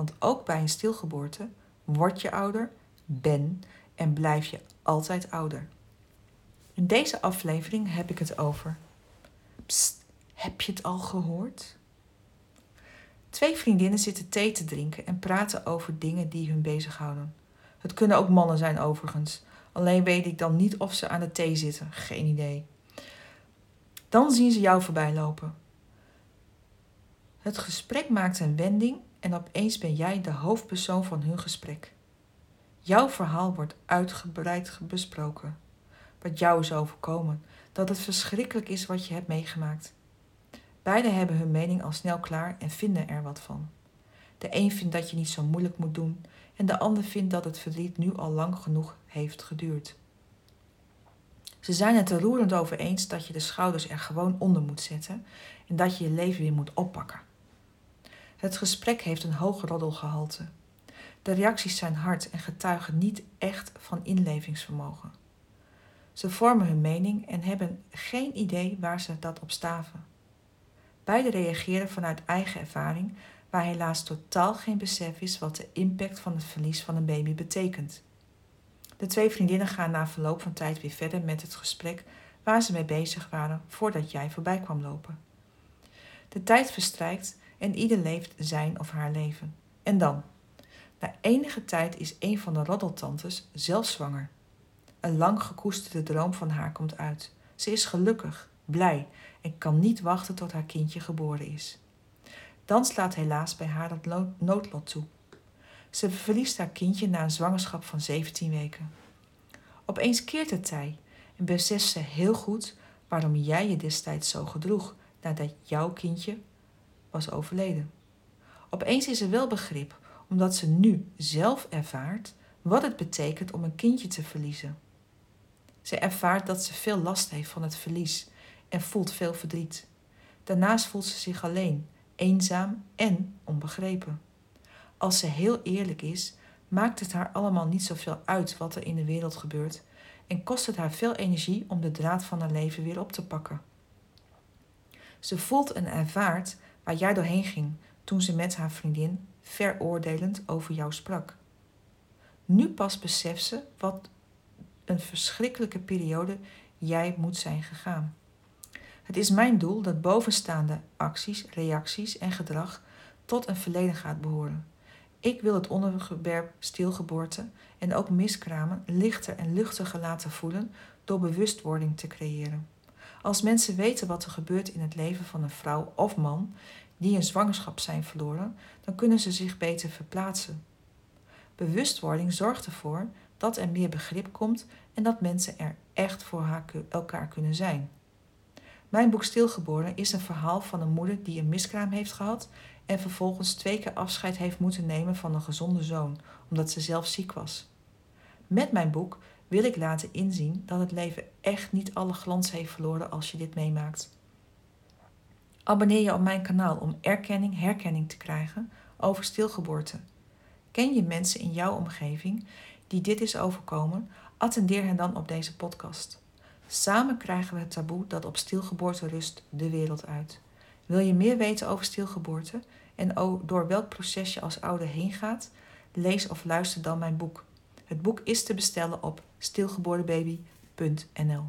Want ook bij een stilgeboorte word je ouder, ben en blijf je altijd ouder. In deze aflevering heb ik het over. Psst, heb je het al gehoord? Twee vriendinnen zitten thee te drinken en praten over dingen die hun bezighouden. Het kunnen ook mannen zijn overigens. Alleen weet ik dan niet of ze aan de thee zitten. Geen idee. Dan zien ze jou voorbij lopen. Het gesprek maakt een wending en opeens ben jij de hoofdpersoon van hun gesprek. Jouw verhaal wordt uitgebreid besproken. Wat jou is overkomen, dat het verschrikkelijk is wat je hebt meegemaakt. Beiden hebben hun mening al snel klaar en vinden er wat van. De een vindt dat je niet zo moeilijk moet doen en de ander vindt dat het verdriet nu al lang genoeg heeft geduurd. Ze zijn het er roerend over eens dat je de schouders er gewoon onder moet zetten en dat je je leven weer moet oppakken. Het gesprek heeft een hoog roddelgehalte. De reacties zijn hard en getuigen niet echt van inlevingsvermogen. Ze vormen hun mening en hebben geen idee waar ze dat op staven. Beide reageren vanuit eigen ervaring, waar helaas totaal geen besef is wat de impact van het verlies van een baby betekent. De twee vriendinnen gaan na verloop van tijd weer verder met het gesprek waar ze mee bezig waren voordat jij voorbij kwam lopen. De tijd verstrijkt en ieder leeft zijn of haar leven. En dan? Na enige tijd is een van de roddeltantes zelf zwanger. Een lang gekoesterde droom van haar komt uit. Ze is gelukkig, blij en kan niet wachten tot haar kindje geboren is. Dan slaat helaas bij haar het noodlot toe. Ze verliest haar kindje na een zwangerschap van 17 weken. Opeens keert het tij en beseft ze heel goed waarom jij je destijds zo gedroeg nadat jouw kindje was overleden. Opeens is er wel begrip, omdat ze nu zelf ervaart wat het betekent om een kindje te verliezen. Ze ervaart dat ze veel last heeft van het verlies en voelt veel verdriet. Daarnaast voelt ze zich alleen, eenzaam en onbegrepen. Als ze heel eerlijk is, maakt het haar allemaal niet zoveel uit wat er in de wereld gebeurt en kost het haar veel energie om de draad van haar leven weer op te pakken. Ze voelt en ervaart waar jij doorheen ging toen ze met haar vriendin veroordelend over jou sprak. Nu pas beseft ze wat een verschrikkelijke periode jij moet zijn gegaan. Het is mijn doel dat bovenstaande acties, reacties en gedrag tot een verleden gaat behoren. Ik wil het onderwerp stilgeboorte en ook miskramen lichter en luchtiger laten voelen door bewustwording te creëren. Als mensen weten wat er gebeurt in het leven van een vrouw of man die een zwangerschap zijn verloren, dan kunnen ze zich beter verplaatsen. Bewustwording zorgt ervoor dat er meer begrip komt en dat mensen er echt voor elkaar kunnen zijn. Mijn boek Stilgeboren is een verhaal van een moeder die een miskraam heeft gehad en vervolgens twee keer afscheid heeft moeten nemen van een gezonde zoon, omdat ze zelf ziek was. Met mijn boek wil ik laten inzien dat het leven echt niet alle glans heeft verloren als je dit meemaakt. Abonneer je op mijn kanaal om erkenning, herkenning te krijgen over stilgeboorte. Ken je mensen in jouw omgeving die dit is overkomen? Attendeer hen dan op deze podcast. Samen krijgen we het taboe dat op stilgeboorte rust de wereld uit. Wil je meer weten over stilgeboorte en door welk proces je als ouder heen gaat? Lees of luister dan mijn boek. Het boek is te bestellen op stilgeborenbaby.nl.